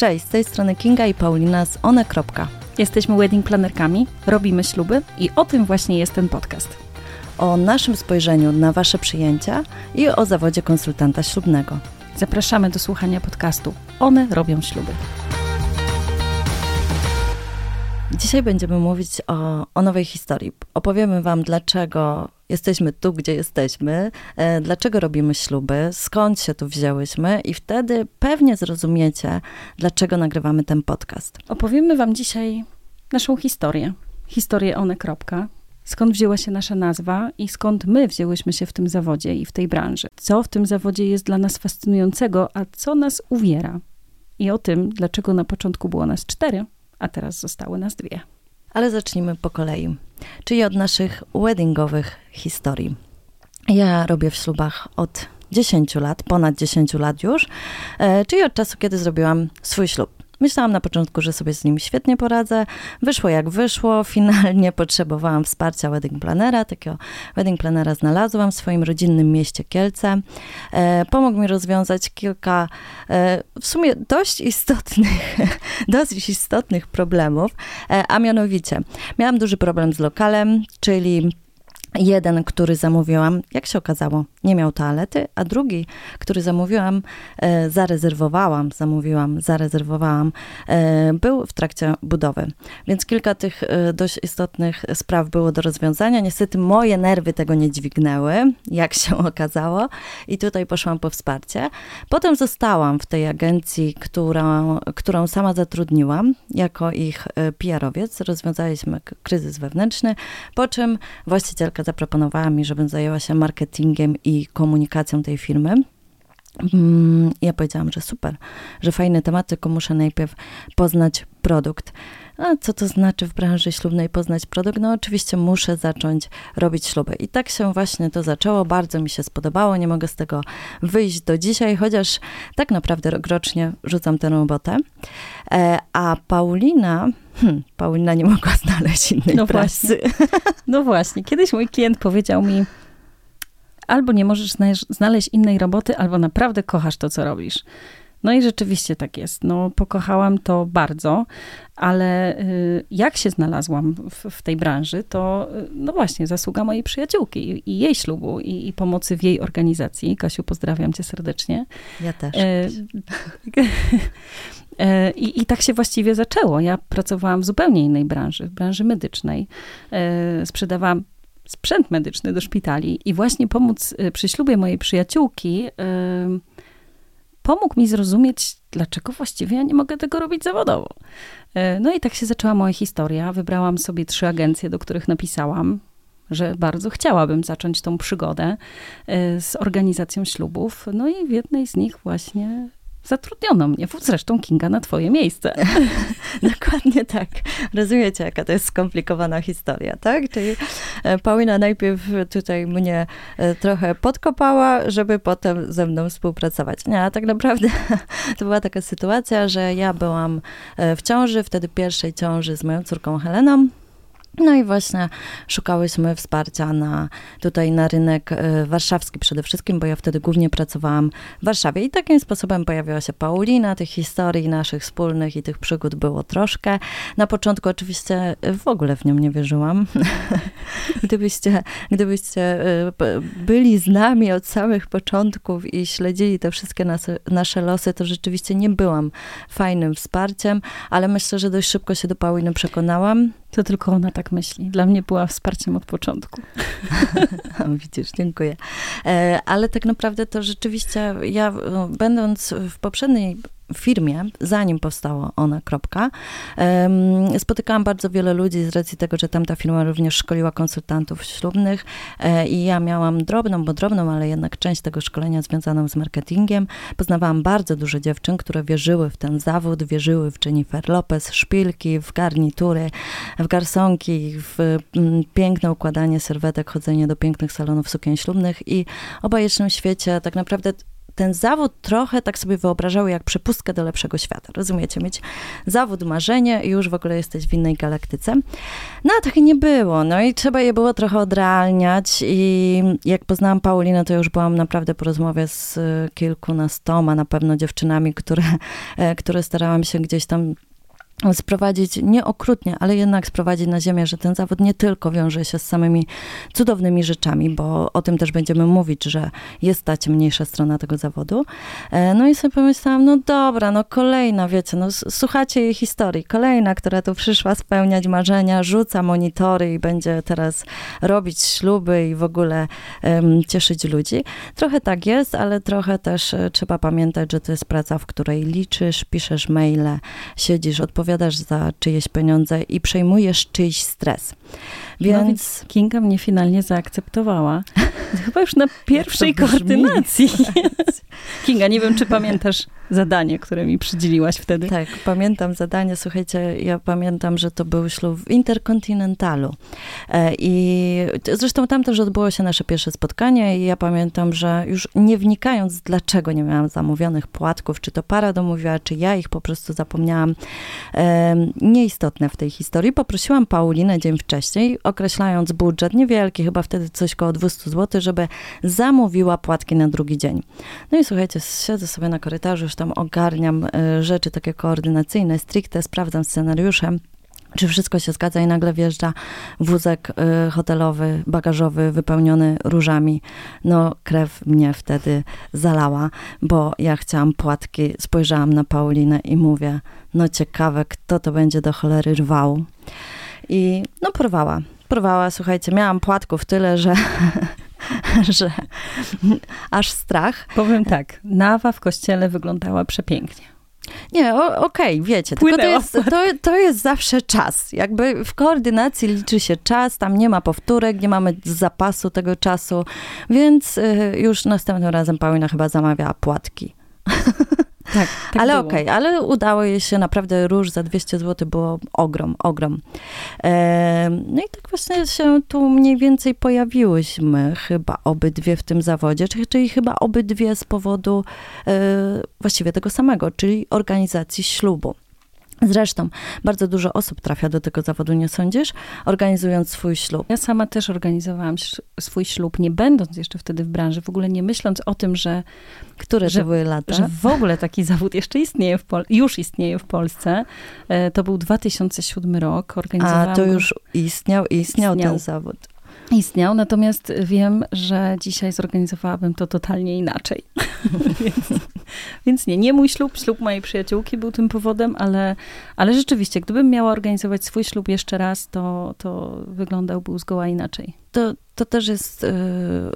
Cześć, z tej strony Kinga i Paulina z One. Jesteśmy wedding planerkami, robimy śluby i o tym właśnie jest ten podcast. O naszym spojrzeniu na Wasze przyjęcia i o zawodzie konsultanta ślubnego. Zapraszamy do słuchania podcastu One robią śluby. Dzisiaj będziemy mówić o, o nowej historii. Opowiemy Wam, dlaczego jesteśmy tu, gdzie jesteśmy, e, dlaczego robimy śluby, skąd się tu wzięłyśmy, i wtedy pewnie zrozumiecie, dlaczego nagrywamy ten podcast. Opowiemy Wam dzisiaj naszą historię. Historię One. Skąd wzięła się nasza nazwa i skąd my wzięłyśmy się w tym zawodzie i w tej branży? Co w tym zawodzie jest dla nas fascynującego, a co nas uwiera? I o tym, dlaczego na początku było nas cztery, a teraz zostały nas dwie. Ale zacznijmy po kolei, czyli od naszych weddingowych historii. Ja robię w ślubach od 10 lat, ponad 10 lat już, e, czyli od czasu, kiedy zrobiłam swój ślub. Myślałam na początku, że sobie z nim świetnie poradzę. Wyszło jak wyszło. Finalnie potrzebowałam wsparcia wedding planera. Takiego wedding planera znalazłam w swoim rodzinnym mieście Kielce. E, pomógł mi rozwiązać kilka e, w sumie dość istotnych, dość istotnych problemów, e, a mianowicie miałam duży problem z lokalem, czyli Jeden, który zamówiłam, jak się okazało, nie miał toalety, a drugi, który zamówiłam, e, zarezerwowałam, zamówiłam, zarezerwowałam, e, był w trakcie budowy. Więc kilka tych e, dość istotnych spraw było do rozwiązania. Niestety moje nerwy tego nie dźwignęły, jak się okazało, i tutaj poszłam po wsparcie. Potem zostałam w tej agencji, którą, którą sama zatrudniłam, jako ich PR-owiec. Rozwiązaliśmy kryzys wewnętrzny, po czym właścicielka zaproponowała mi, żebym zajęła się marketingiem i komunikacją tej firmy. Mm, ja powiedziałam, że super, że fajny temat, tylko muszę najpierw poznać produkt. A co to znaczy w branży ślubnej poznać produkt? No oczywiście muszę zacząć robić śluby. I tak się właśnie to zaczęło, bardzo mi się spodobało, nie mogę z tego wyjść do dzisiaj, chociaż tak naprawdę rokrocznie rzucam tę robotę. E, a Paulina, hmm, Paulina nie mogła znaleźć innej no pracy. Właśnie. No właśnie, kiedyś mój klient powiedział mi, albo nie możesz znaleźć innej roboty, albo naprawdę kochasz to, co robisz. No i rzeczywiście tak jest. No, pokochałam to bardzo, ale y, jak się znalazłam w, w tej branży, to y, no właśnie, zasługa mojej przyjaciółki i, i jej ślubu, i, i, pomocy w jej organizacji. Kasiu, pozdrawiam cię serdecznie. Ja też. E, I, I tak się właściwie zaczęło. Ja pracowałam w zupełnie innej branży, w branży medycznej. Sprzedawałam sprzęt medyczny do szpitali i właśnie pomóc przy ślubie mojej przyjaciółki pomógł mi zrozumieć, dlaczego właściwie ja nie mogę tego robić zawodowo. E, no i tak się zaczęła moja historia. Wybrałam sobie trzy agencje, do których napisałam, że bardzo chciałabym zacząć tą przygodę e, z organizacją ślubów. No i w jednej z nich właśnie zatrudniono mnie, zresztą Kinga, na twoje miejsce. Dokładnie tak. Rozumiecie, jaka to jest skomplikowana historia, tak? Czyli e, Paulina najpierw tutaj mnie e, trochę podkopała, żeby potem ze mną współpracować. Nie, a tak naprawdę to była taka sytuacja, że ja byłam e, w ciąży, wtedy pierwszej ciąży z moją córką Heleną, no i właśnie szukałyśmy wsparcia na, tutaj na rynek e, warszawski przede wszystkim, bo ja wtedy głównie pracowałam w Warszawie i takim sposobem pojawiła się Paulina, tych historii naszych wspólnych i tych przygód było troszkę. Na początku oczywiście w ogóle w nią nie wierzyłam. gdybyście, gdybyście e, byli z nami od samych początków i śledzili te wszystkie nasze losy, to rzeczywiście nie byłam fajnym wsparciem, ale myślę, że dość szybko się do Pauliny przekonałam. To tylko ona tak myśli. Dla mnie była wsparciem od początku. Widzisz, dziękuję. E, ale tak naprawdę to rzeczywiście ja, będąc w poprzedniej firmie, zanim powstało ona, kropka, spotykałam bardzo wiele ludzi z racji tego, że tamta firma również szkoliła konsultantów ślubnych e, i ja miałam drobną, bo drobną, ale jednak część tego szkolenia związaną z marketingiem. Poznawałam bardzo dużo dziewczyn, które wierzyły w ten zawód, wierzyły w Jennifer Lopez, szpilki, w garnitury, w garsonki, w piękne układanie serwetek, chodzenie do pięknych salonów sukien ślubnych i o bajecznym świecie tak naprawdę ten zawód trochę tak sobie wyobrażały jak przepustkę do lepszego świata. Rozumiecie? Mieć zawód, marzenie i już w ogóle jesteś w innej galaktyce. No a tak nie było. No i trzeba je było trochę odrealniać i jak poznałam Paulinę, to już byłam naprawdę po rozmowie z kilkunastoma na pewno dziewczynami, które, e, które starałam się gdzieś tam sprowadzić, nie okrutnie, ale jednak sprowadzić na ziemię, że ten zawód nie tylko wiąże się z samymi cudownymi rzeczami, bo o tym też będziemy mówić, że jest ta ciemniejsza strona tego zawodu. E, no i sobie pomyślałam, no dobra, no kolejna, wiecie, no słuchacie jej historii, kolejna, która tu przyszła spełniać marzenia, rzuca monitory i będzie teraz robić śluby i w ogóle um, cieszyć ludzi. Trochę tak jest, ale trochę też e, trzeba pamiętać, że to jest praca, w której liczysz, piszesz maile, siedzisz, odpowiadasz odpowiadasz za czyjeś pieniądze i przejmujesz czyjś stres. Więc no, Kinga mnie finalnie zaakceptowała. Chyba już na pierwszej koordynacji. Kinga, nie wiem, czy pamiętasz zadanie, które mi przydzieliłaś wtedy. Tak, pamiętam zadanie. Słuchajcie, ja pamiętam, że to był ślub w Interkontynentalu. E, I zresztą tam też odbyło się nasze pierwsze spotkanie i ja pamiętam, że już nie wnikając, dlaczego nie miałam zamówionych płatków, czy to para domówiła, czy ja ich po prostu zapomniałam, nieistotne w tej historii. Poprosiłam Paulinę dzień wcześniej, określając budżet niewielki, chyba wtedy coś koło 200 zł, żeby zamówiła płatki na drugi dzień. No i słuchajcie, siedzę sobie na korytarzu, już tam ogarniam e, rzeczy takie koordynacyjne, stricte, sprawdzam scenariusze czy wszystko się zgadza i nagle wjeżdża wózek y, hotelowy, bagażowy, wypełniony różami. No, krew mnie wtedy zalała, bo ja chciałam płatki, spojrzałam na Paulinę i mówię, no ciekawe, kto to będzie do cholery rwał. I no porwała, porwała, słuchajcie, miałam płatków tyle, że że aż strach. Powiem tak, nawa w kościele wyglądała przepięknie. Nie, okej, okay, wiecie, tylko to jest, to, to jest zawsze czas. Jakby w koordynacji liczy się czas, tam nie ma powtórek, nie mamy zapasu tego czasu, więc y, już następnym razem Paulina chyba zamawiała płatki. Tak, tak ale okej, okay, ale udało jej się naprawdę róż za 200 zł, było ogrom, ogrom. E, no i tak właśnie się tu mniej więcej pojawiłyśmy chyba obydwie w tym zawodzie, czyli, czyli chyba obydwie z powodu e, właściwie tego samego, czyli organizacji ślubu. Zresztą bardzo dużo osób trafia do tego zawodu, nie sądzisz? Organizując swój ślub. Ja sama też organizowałam swój ślub, nie będąc jeszcze wtedy w branży, w ogóle nie myśląc o tym, że. Które że, były lata? Że w ogóle taki zawód jeszcze istnieje w Pol- już istnieje w Polsce. E, to był 2007 rok. Organizowałam A to już istniał, istniał, istniał ten zawód istniał, natomiast wiem, że dzisiaj zorganizowałabym to totalnie inaczej. więc, nie, nie mój ślub, ślub mojej przyjaciółki był tym powodem, ale, ale rzeczywiście, gdybym miała organizować swój ślub jeszcze raz, to, to wyglądałby zgoła inaczej. To to też jest y,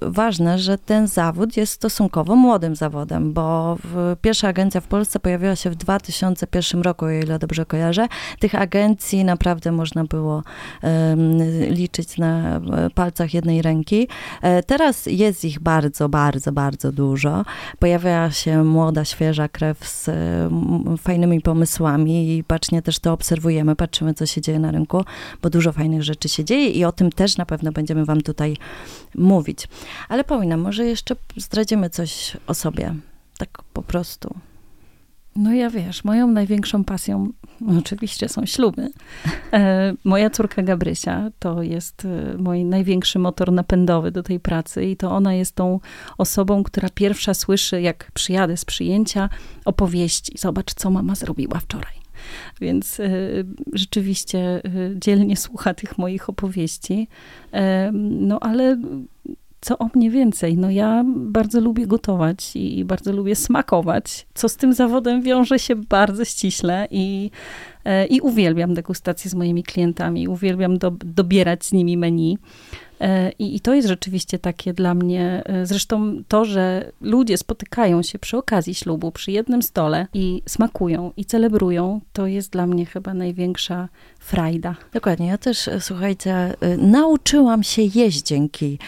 ważne, że ten zawód jest stosunkowo młodym zawodem, bo pierwsza agencja w Polsce pojawiła się w 2001 roku, o ile dobrze kojarzę. Tych agencji naprawdę można było liczyć na e, palcach jednej ręki. E, teraz jest ich bardzo, bardzo, bardzo dużo. Pojawia się młoda, świeża krew z fajnymi pomysłami i bacznie też to obserwujemy, patrzymy, co się dzieje na rynku, bo dużo fajnych rzeczy się dzieje i o tym też na pewno będziemy wam tutaj mówić. Ale Paulina, może jeszcze zdradzimy coś o sobie, tak po prostu. No ja wiesz, moją największą pasją oczywiście są śluby. E, moja córka Gabrysia to jest e, mój największy motor napędowy do tej pracy i to ona jest tą osobą, która pierwsza słyszy, jak przyjadę z przyjęcia, opowieści. Zobacz, co mama zrobiła wczoraj. Więc y, rzeczywiście y, dzielnie słucha tych moich opowieści. No ale co o mnie więcej? No ja bardzo lubię gotować i bardzo lubię smakować, co z tym zawodem wiąże się bardzo ściśle i, e, i uwielbiam degustację z moimi klientami, uwielbiam do, dobierać z nimi menu. E, I, I, to jest rzeczywiście takie dla mnie, e, zresztą to, że ludzie spotykają się przy okazji ślubu, przy jednym stole i smakują i celebrują, to jest dla mnie chyba największa frajda. Dokładnie. Ja też, e, słuchajcie, nauczyłam się jeść dzięki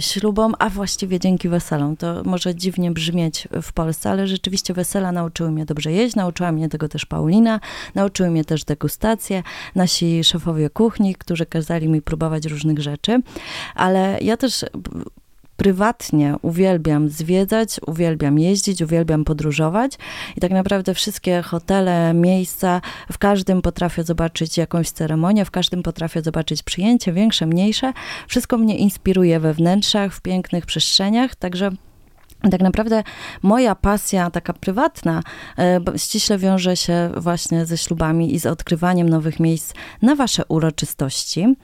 ślubom, a właściwie dzięki weselom. To może dziwnie brzmieć w Polsce, ale rzeczywiście wesela nauczyły mnie dobrze jeść, nauczyła mnie tego też Paulina, nauczyły mnie też degustacje, nasi szefowie kuchni, którzy kazali mi próbować różnych rzeczy ale ja też prywatnie uwielbiam zwiedzać, uwielbiam jeździć, uwielbiam podróżować i tak naprawdę wszystkie hotele, miejsca, w każdym potrafię zobaczyć jakąś ceremonię, w każdym potrafię zobaczyć przyjęcie, większe, mniejsze. Wszystko mnie inspiruje we wnętrzach, w pięknych przestrzeniach, także tak naprawdę moja pasja taka prywatna e, ściśle wiąże się właśnie ze ślubami i z odkrywaniem nowych miejsc na wasze uroczystości.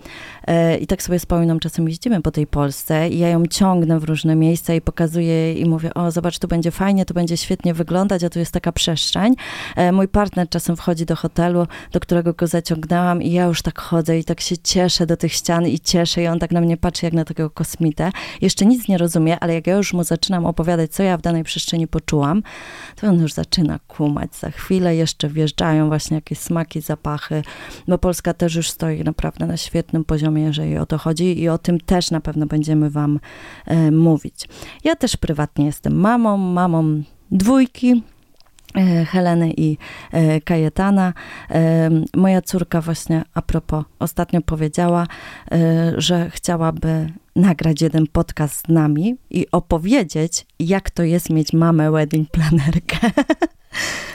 E, I tak sobie wspominam, czasem jeździmy po tej Polsce i ja ją ciągnę w różne miejsca i pokazuję i mówię, o zobacz, tu będzie fajnie, tu będzie świetnie wyglądać, a tu jest taka przestrzeń. E, mój partner czasem wchodzi do hotelu, do którego go zaciągnęłam i ja już tak chodzę i tak się cieszę do tych ścian i cieszę i on tak na mnie patrzy jak na takiego kosmitę. Jeszcze nic nie rozumie, ale jak ja już mu zaczynam opowiadać opowiadać, co ja w danej przestrzeni poczułam, to on już zaczyna kumać. Za chwilę jeszcze wjeżdżają właśnie jakieś smaki, zapachy, bo Polska też już stoi naprawdę na świetnym poziomie, jeżeli o to chodzi i o tym też na pewno będziemy wam e, mówić. Ja też prywatnie jestem mamą, mamą dwójki, Heleny i e, Kajetana. Moja córka właśnie a propos ostatnio powiedziała, że chciałaby nagrać jeden podcast z nami i opowiedzieć, jak to jest mieć mamę wedding planerkę.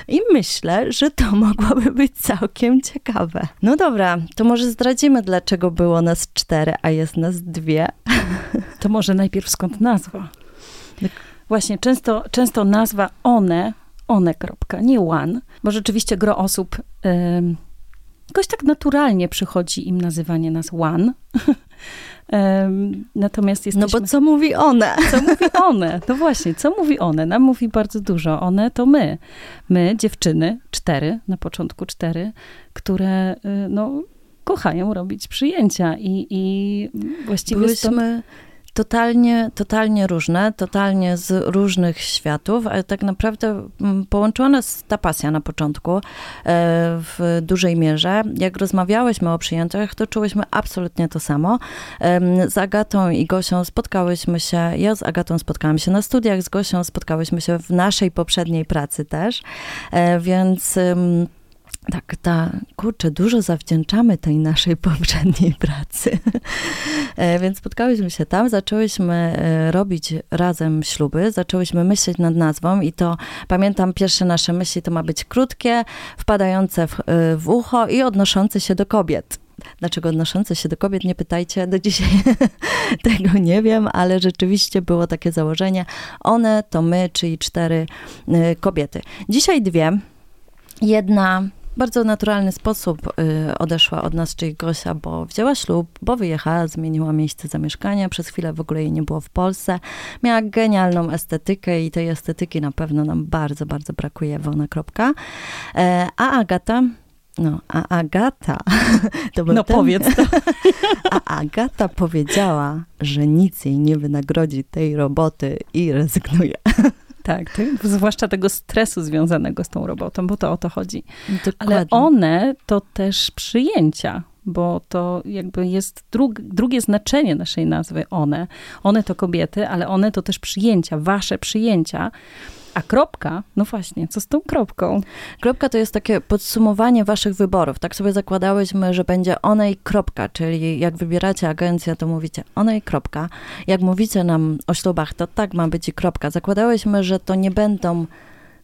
I myślę, że to mogłoby być całkiem ciekawe. No dobra, to może zdradzimy, dlaczego było nas cztery, a jest nas dwie. To może najpierw skąd nazwa? Właśnie, często, często nazwa one, one. Kropka, nie one, bo rzeczywiście gro osób yy, jakoś tak naturalnie przychodzi im nazywanie nas one. Natomiast jesteśmy... No bo co mówi one? Co mówi one? No właśnie, co mówi one? Nam mówi bardzo dużo. One to my. My, dziewczyny, cztery, na początku cztery, które y, no, kochają robić przyjęcia i, i właściwie... Byłyśmy... Stąd totalnie, totalnie różne, totalnie z różnych światów, ale tak naprawdę mm, połączyła nas ta pasja na początku e, w dużej mierze. Jak rozmawiałyśmy o przyjęciach, to czułyśmy absolutnie to samo. Z Agatą i Gosią spotkałyśmy się, ja z Agatą spotkałam się na studiach, z Gosią spotkałyśmy się w naszej poprzedniej pracy też, e, więc tak, ta, kurczę, dużo zawdzięczamy tej naszej poprzedniej pracy. E, więc spotkałyśmy się tam, zaczęłyśmy e, robić razem śluby, zaczęłyśmy myśleć nad nazwą i to, pamiętam, pierwsze nasze myśli to ma być krótkie, wpadające w, e, w ucho i odnoszące się do kobiet. Dlaczego odnoszące się do kobiet, nie pytajcie, do dzisiaj tego nie wiem, ale rzeczywiście było takie założenie. One to my, czyli cztery kobiety. Dzisiaj dwie. Jedna bardzo naturalny sposób y, odeszła od nas, Gosia, bo wzięła ślub, bo wyjechała, zmieniła miejsce zamieszkania, przez chwilę w ogóle jej nie było w Polsce. Miała genialną estetykę i tej estetyki na pewno nam bardzo, bardzo brakuje, Wona Kropka. E, a Agata no, a Agata. To no ten... powiedz to. A Agata powiedziała, że nic jej nie wynagrodzi tej roboty i rezygnuje. Tak, zwłaszcza tego stresu związanego z tą robotą, bo to o to chodzi. Dokładnie. Ale one to też przyjęcia, bo to jakby jest drug, drugie znaczenie naszej nazwy one. One to kobiety, ale one to też przyjęcia, wasze przyjęcia. A kropka, no właśnie, co z tą kropką? Kropka to jest takie podsumowanie waszych wyborów. Tak sobie zakładałyśmy, że będzie one i kropka, czyli jak wybieracie agencję, to mówicie one i kropka. Jak mówicie nam o ślubach, to tak ma być i kropka. Zakładałyśmy, że to nie będą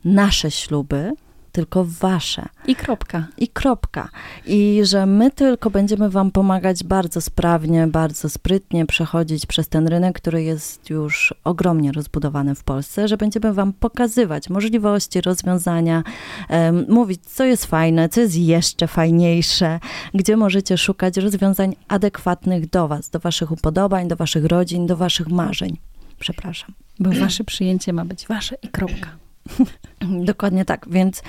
nasze śluby, tylko wasze. I kropka. I kropka. I że my tylko będziemy wam pomagać bardzo sprawnie, bardzo sprytnie przechodzić przez ten rynek, który jest już ogromnie rozbudowany w Polsce, że będziemy wam pokazywać możliwości, rozwiązania, um, mówić, co jest fajne, co jest jeszcze fajniejsze, gdzie możecie szukać rozwiązań adekwatnych do was, do waszych upodobań, do waszych rodzin, do waszych marzeń. Przepraszam. Bo wasze przyjęcie ma być wasze i kropka. Dokładnie tak. Więc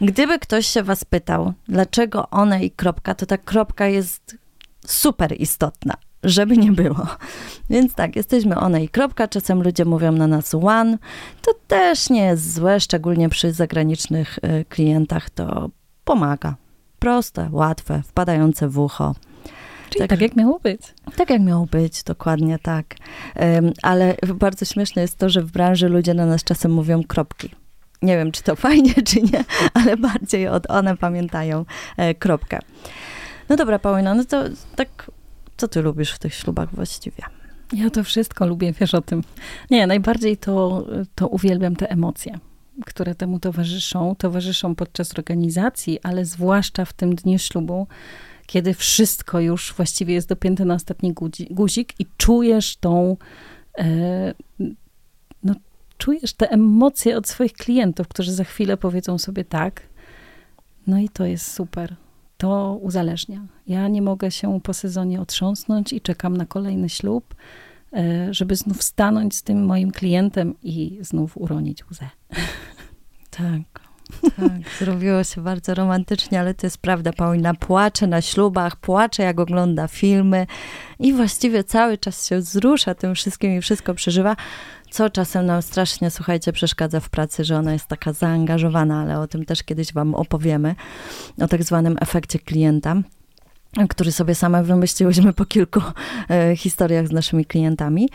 gdyby ktoś się was pytał, dlaczego one i kropka, to ta kropka jest super istotna, żeby nie było. Więc tak, jesteśmy one i kropka. Czasem ludzie mówią na nas one. To też nie jest złe, szczególnie przy zagranicznych y, klientach. To pomaga. Proste, łatwe, wpadające w ucho. Czyli tak, tak, jak miało być. Tak jak miało być, dokładnie tak. Um, ale bardzo śmieszne jest to, że w branży ludzie na nas czasem mówią kropki. Nie wiem, czy to fajnie, czy nie, ale bardziej od one pamiętają e, kropkę. No dobra, Paulina, no to tak, co ty lubisz w tych ślubach właściwie? Ja to wszystko lubię, wiesz o tym. Nie, najbardziej to, to uwielbiam te emocje, które temu towarzyszą. Towarzyszą podczas organizacji, ale zwłaszcza w tym dniu ślubu, kiedy wszystko już właściwie jest dopięte na ostatni guzik i czujesz tą, e, czujesz te emocje od swoich klientów, którzy za chwilę powiedzą sobie tak. No i to jest super. To uzależnia. Ja nie mogę się po sezonie otrząsnąć i czekam na kolejny ślub, e, żeby znów stanąć z tym moim klientem i znów uronić łzę. Tak. Tak, zrobiło się bardzo romantycznie, ale to jest prawda. Paulina płacze na ślubach, płacze jak ogląda filmy i właściwie cały czas się wzrusza tym wszystkim i wszystko przeżywa, co czasem nam strasznie, słuchajcie, przeszkadza w pracy, że ona jest taka zaangażowana, ale o tym też kiedyś wam opowiemy, o tak zwanym efekcie klienta który sobie same wymyśliłyśmy po kilku e, historiach z naszymi klientami.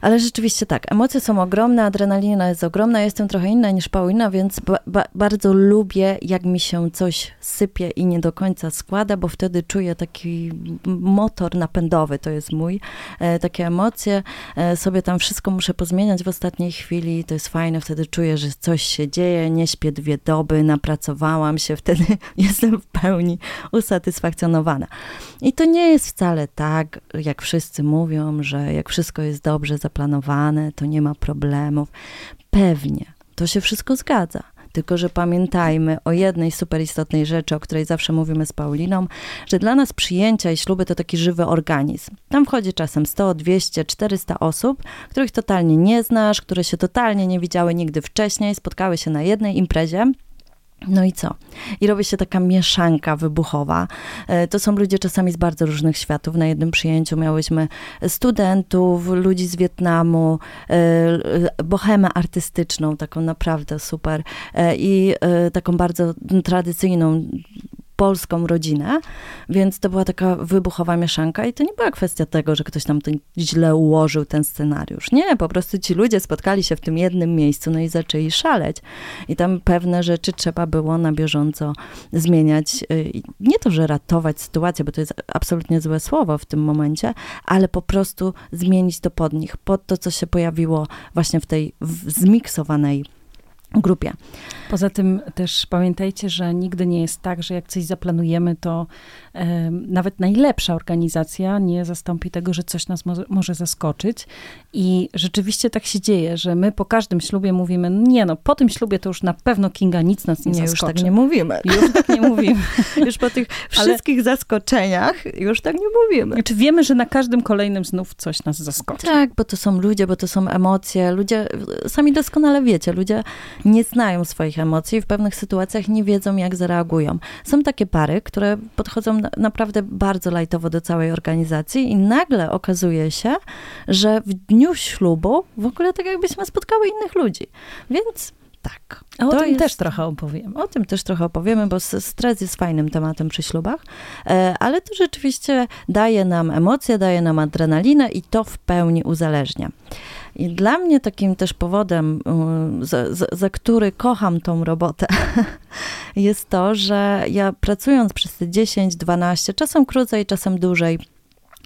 Ale rzeczywiście tak, emocje są ogromne, adrenalina jest ogromna. jestem trochę inna niż Paulina, więc ba ba bardzo lubię, jak mi się coś sypie i nie do końca składa, bo wtedy czuję taki motor napędowy, to jest mój. E, takie emocje, e, sobie tam wszystko muszę pozmieniać w ostatniej chwili, to jest fajne, wtedy czuję, że coś się dzieje, nie śpię dwie doby, napracowałam się, wtedy jestem w pełni usatysfakcjonowana. I to nie jest wcale tak, jak wszyscy mówią, że jak wszystko jest dobrze zaplanowane, to nie ma problemów. Pewnie, to się wszystko zgadza. Tylko, że pamiętajmy o jednej super istotnej rzeczy, o której zawsze mówimy z Pauliną, że dla nas przyjęcia i śluby to taki żywy organizm. Tam wchodzi czasem 100, 200, 400 osób, których totalnie nie znasz, które się totalnie nie widziały nigdy wcześniej, spotkały się na jednej imprezie no i co? I robi się taka mieszanka wybuchowa. E, to są ludzie czasami z bardzo różnych światów. Na jednym przyjęciu miałyśmy studentów, ludzi z Wietnamu, e, bohemę artystyczną, taką naprawdę super e, i taką bardzo tradycyjną polską rodzinę, więc to była taka wybuchowa mieszanka i to nie była kwestia tego, że ktoś tam źle ułożył ten scenariusz. Nie, po prostu ci ludzie spotkali się w tym jednym miejscu, no i zaczęli szaleć. I tam pewne rzeczy trzeba było na bieżąco zmieniać. Y, nie to, że ratować sytuację, bo to jest absolutnie złe słowo w tym momencie, ale po prostu zmienić to pod nich, pod to, co się pojawiło właśnie w tej zmiksowanej grupie. Poza tym też pamiętajcie, że nigdy nie jest tak, że jak coś zaplanujemy, to nawet najlepsza organizacja nie zastąpi tego, że coś nas mo może zaskoczyć. I rzeczywiście tak się dzieje, że my po każdym ślubie mówimy, nie no, po tym ślubie to już na pewno Kinga nic nas nie, nie zaskoczy. Już tak nie mówimy. Już tak nie mówimy. już po tych wszystkich Ale... zaskoczeniach już tak nie mówimy. Znaczy wiemy, że na każdym kolejnym znów coś nas zaskoczy. Tak, bo to są ludzie, bo to są emocje. Ludzie, sami doskonale wiecie, ludzie nie znają swoich emocji, w pewnych sytuacjach nie wiedzą, jak zareagują. Są takie pary, które podchodzą naprawdę bardzo lajtowo do całej organizacji i nagle okazuje się, że w dniu ślubu w ogóle tak jakbyśmy spotkały innych ludzi. Więc tak. A o to tym jest, też trochę opowiem. O tym też trochę opowiemy, bo stres jest fajnym tematem przy ślubach, e, ale to rzeczywiście daje nam emocje, daje nam adrenalinę i to w pełni uzależnia. I dla mnie takim też powodem, y, za, za, za który kocham tą robotę, jest to, że ja pracując przez te 10, 12, czasem krócej, czasem dłużej,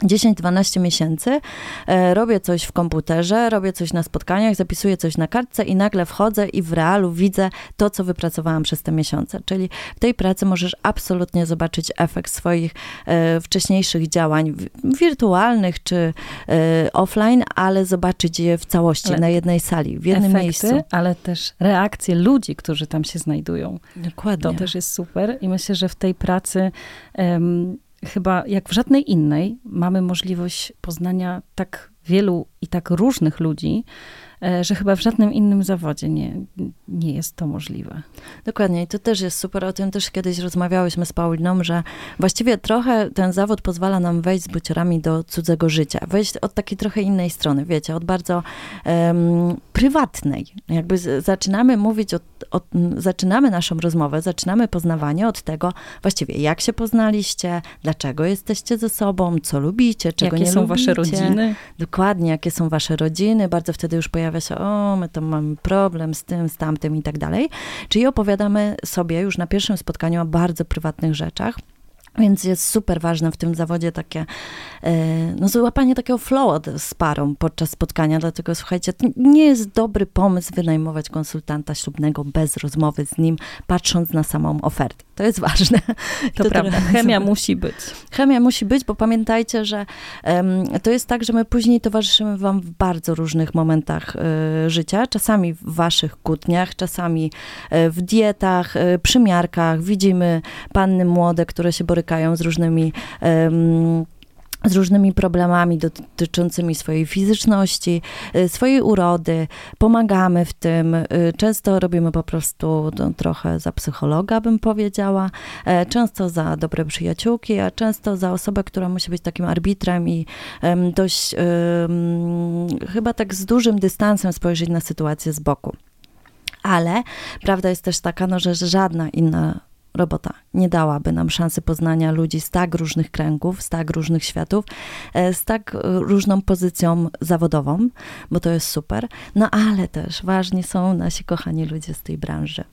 10-12 miesięcy e, robię coś w komputerze, robię coś na spotkaniach, zapisuję coś na kartce i nagle wchodzę i w realu widzę to, co wypracowałam przez te miesiące. Czyli w tej pracy możesz absolutnie zobaczyć efekt swoich e, wcześniejszych działań wirtualnych czy e, offline, ale zobaczyć je w całości, ale na jednej sali, w jednym efekty, miejscu. Ale też reakcje ludzi, którzy tam się znajdują. Dokładnie. To też jest super i myślę, że w tej pracy um, chyba jak w żadnej innej mamy możliwość poznania tak wielu i tak różnych ludzi, że chyba w żadnym innym zawodzie nie, nie jest to możliwe. Dokładnie i to też jest super. O tym też kiedyś rozmawiałyśmy z Pauliną, że właściwie trochę ten zawód pozwala nam wejść z buciorami do cudzego życia. Wejść od takiej trochę innej strony, wiecie, od bardzo um, prywatnej. Jakby z, zaczynamy mówić, od, od, zaczynamy naszą rozmowę, zaczynamy poznawanie od tego właściwie jak się poznaliście, dlaczego jesteście ze sobą, co lubicie, czego jakie nie są wasze rodziny. Dokładnie, jakie są wasze rodziny. Bardzo wtedy już pojawia pojawia się, o, my tam mamy problem z tym, z tamtym i tak dalej. Czyli opowiadamy sobie już na pierwszym spotkaniu o bardzo prywatnych rzeczach Więc jest super ważne w tym zawodzie takie, e, no złapanie takiego flow z parą podczas spotkania, dlatego słuchajcie, to nie jest dobry pomysł wynajmować konsultanta ślubnego bez rozmowy z nim, patrząc na samą ofertę. To jest ważne. To, to prawda, chemia musi być. Chemia musi być, bo pamiętajcie, że um, to jest tak, że my później towarzyszymy wam w bardzo różnych momentach y, życia, czasami w waszych kłótniach, czasami y, w dietach, y, przymiarkach, widzimy panny młode, które się borykają z różnymi z różnymi problemami dotyczącymi swojej fizyczności, y, swojej urody. Pomagamy w tym. Y, często robimy po prostu no, trochę za psychologa, bym powiedziała. E, często za dobre przyjaciółki, a często za osobę, która musi być takim arbitrem i dość chyba tak z dużym dystansem spojrzeć na sytuację z boku. Ale prawda jest też taka, no, że żadna inna robota nie dałaby nam szansy poznania ludzi z tak różnych kręgów, z tak różnych światów, e, z tak różną pozycją zawodową, bo to jest super. No ale też ważni są nasi kochani ludzie z tej branży.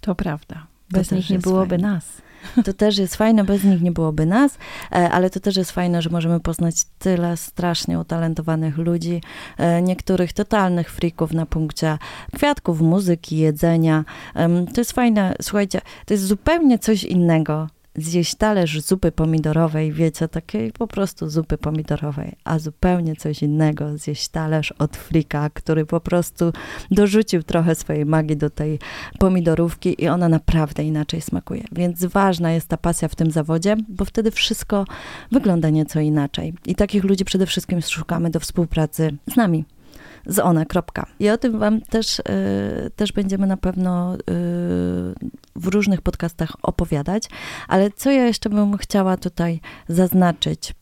To prawda. Bez nich nie byłoby fajne. nas. To też jest fajne, bez nich nie byłoby nas, e, ale to też jest fajne, że możemy poznać tyle strasznie utalentowanych ludzi, e, niektórych totalnych frików na punkcie kwiatków, muzyki, jedzenia. To jest fajne, słuchajcie, to jest zupełnie coś innego zjeść talerz zupy pomidorowej, wiecie, takiej po prostu zupy pomidorowej, a zupełnie coś innego zjeść talerz od frika, który po prostu dorzucił trochę swojej magii do tej pomidorówki i ona naprawdę inaczej smakuje. Więc ważna jest ta pasja w tym zawodzie, bo wtedy wszystko wygląda nieco inaczej. I takich ludzi przede wszystkim szukamy do współpracy z nami z. Kropka. I o tym wam też, y, też będziemy na pewno y, w różnych podcastach opowiadać, ale co ja jeszcze bym chciała tutaj zaznaczyć,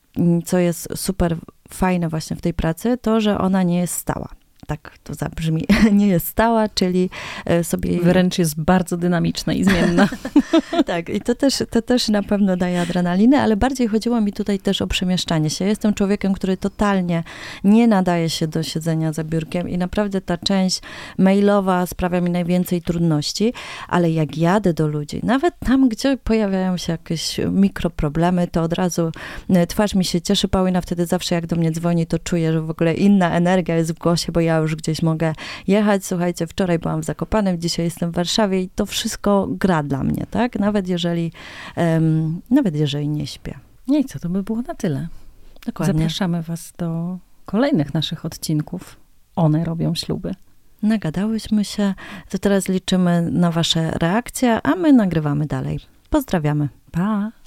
co jest super fajne właśnie w tej pracy, to, że ona nie jest stała tak to zabrzmi, nie jest stała, czyli e, sobie... Wręcz jest bardzo dynamiczna i zmienna. tak, i to też, to też na pewno daje adrenalinę, ale bardziej chodziło mi tutaj też o przemieszczanie się. Jestem człowiekiem, który totalnie nie nadaje się do siedzenia za biurkiem i naprawdę ta część mailowa sprawia mi najwięcej trudności, ale jak jadę do ludzi, nawet tam, gdzie pojawiają się jakieś mikroproblemy, to od razu e, twarz mi się cieszy. Paulina wtedy zawsze jak do mnie dzwoni, to czuję, że w ogóle inna energia jest w głosie, bo ja już gdzieś mogę jechać. Słuchajcie, wczoraj byłam w Zakopanem, dzisiaj jestem w Warszawie i to wszystko gra dla mnie, tak? Nawet jeżeli, um, nawet jeżeli nie śpię. Nie, co to by było na tyle. Dokładnie. Zapraszamy was do kolejnych naszych odcinków. One robią śluby. Nagadałyśmy się, to teraz liczymy na wasze reakcje, a my nagrywamy dalej. Pozdrawiamy. Pa!